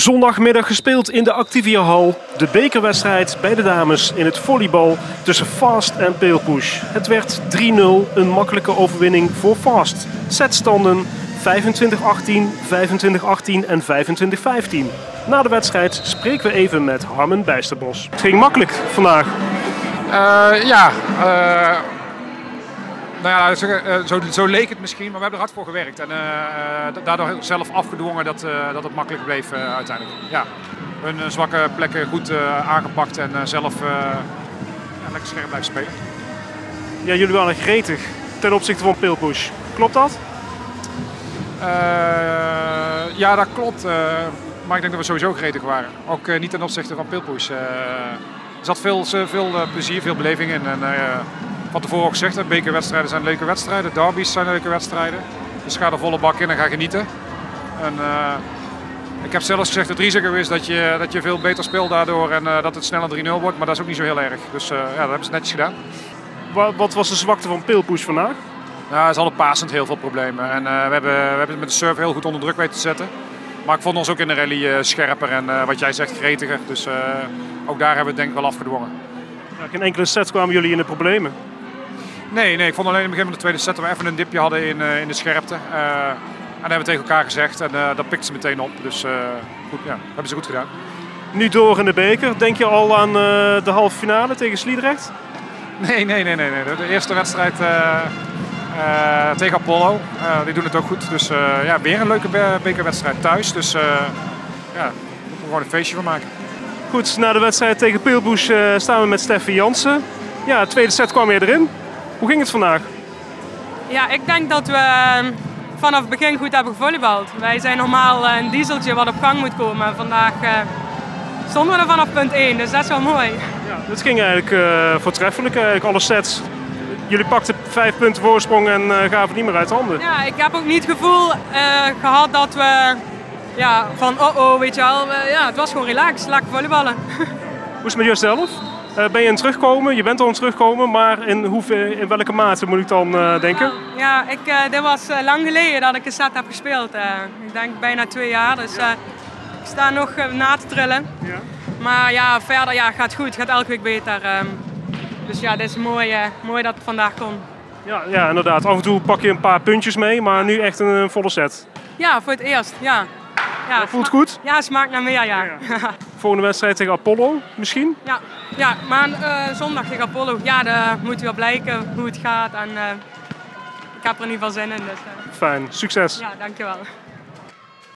Zondagmiddag gespeeld in de Activia Hall. De bekerwedstrijd bij de dames in het volleybal tussen Fast en Pale Push. Het werd 3-0, een makkelijke overwinning voor Fast. Setstanden 25-18, 25-18 en 25-15. Na de wedstrijd spreken we even met Harmen Bijsterbos. Het ging makkelijk vandaag. Uh, ja, uh, nou ja, eh, zo, zo, leek het misschien, maar we hebben er hard voor gewerkt. En uh, daardoor zelf afgedwongen dat, uh, dat het makkelijk bleef uiteindelijk. Ja, hun zwakke plekken goed aangepakt en zelf ja, lekker scherp blijven spelen. Ja, jullie waren gretig ten opzichte van Pilpush. Klopt dat? ja, dat klopt. maar ik denk dat we sowieso gretig waren. Ook niet ten opzichte van Pilpush. er zat veel, veel plezier, veel beleving in. En, van tevoren ook gezegd, bekerwedstrijden zijn leuke wedstrijden, derbies zijn leuke wedstrijden. Dus ga er volle bak in en ga genieten. En, uh, ik heb zelfs gezegd, het risico is dat je, dat je veel beter speelt daardoor en uh, dat het sneller 3-0 wordt. Maar dat is ook niet zo heel erg. Dus uh, ja, dat hebben ze netjes gedaan. Wat, wat was de zwakte van Pilpush vandaag? Nou, ze hadden passend heel veel problemen. En we, hebben, we hebben het met de serve heel goed onder druk weten te zetten. Maar ik vond ons ook in de rally scherper en wat jij zegt gretiger. Dus ook daar hebben we het denk ik wel afgedwongen. Ja, geen enkele set kwamen jullie in de problemen? Nee, nee, ik vond alleen in het begin van de tweede set dat we even een dipje hadden in, uh, in de scherpte. Uh, en dat hebben we tegen elkaar gezegd en uh, dat pikte ze meteen op. Dus goed, ja, hebben ze goed gedaan. Nu door in de beker. Denk je al aan de halve finale tegen Sliedrecht? Nee, nee, nee, nee. nee. De eerste wedstrijd tegen Apollo. die doen het ook goed. Dus ja, weer een leuke bekerwedstrijd thuis. Dus ja, daar moeten we gewoon een feestje van maken. Goed, na de wedstrijd tegen Peelbush staan we met Steffi Jansen. Ja, de tweede set kwam weer erin. Hoe ging het vandaag? Ja, ik denk dat we ehm, vanaf het begin goed hebben gevolleybald. Wij zijn normaal eh, een dieseltje wat op gang moet komen. Vandaag uh, stonden we er vanaf punt 1, dus dat is wel mooi. Ja, het ging eigenlijk uh, voortreffelijk, eigenlijk alle sets. Jullie pakten vijf punten voorsprong en uh, gaven het niet meer uit handen. Ja, ik heb ook niet het gevoel gehad dat we ja, van oh oh, weet je wel. ja, het was gewoon relaxed, lekker volleyballen. Hoe is het met jezelf? Uh, ben je aan terugkomen? Je bent al aan terugkomen, maar in, hoeveel, in welke mate moet ik dan uh, denken? Ja, ik, uh, dit was lang geleden dat ik een set heb gespeeld. ik denk bijna twee jaar, dus ja. ik sta nog na te trillen. Ja. Maar ja, verder ja, gaat goed, gaat elke week beter. Ehm. dus ja, dit is mooi, mooi dat het vandaag kon. Ja, ja, inderdaad. Af en toe pak je een paar puntjes mee, maar nu echt een, een volle set. Ja, voor het eerst, ja. Ja, voelt goed? Ja, smaakt naar meer, ja. ja. Volgende wedstrijd tegen Apollo misschien? Ja, ja maar uh, zondag tegen Apollo. Ja, daar moet wel blijken hoe het gaat. En uh, ik heb er in ieder geval zin in. Dus, uh. Fijn, succes. Ja, dankjewel.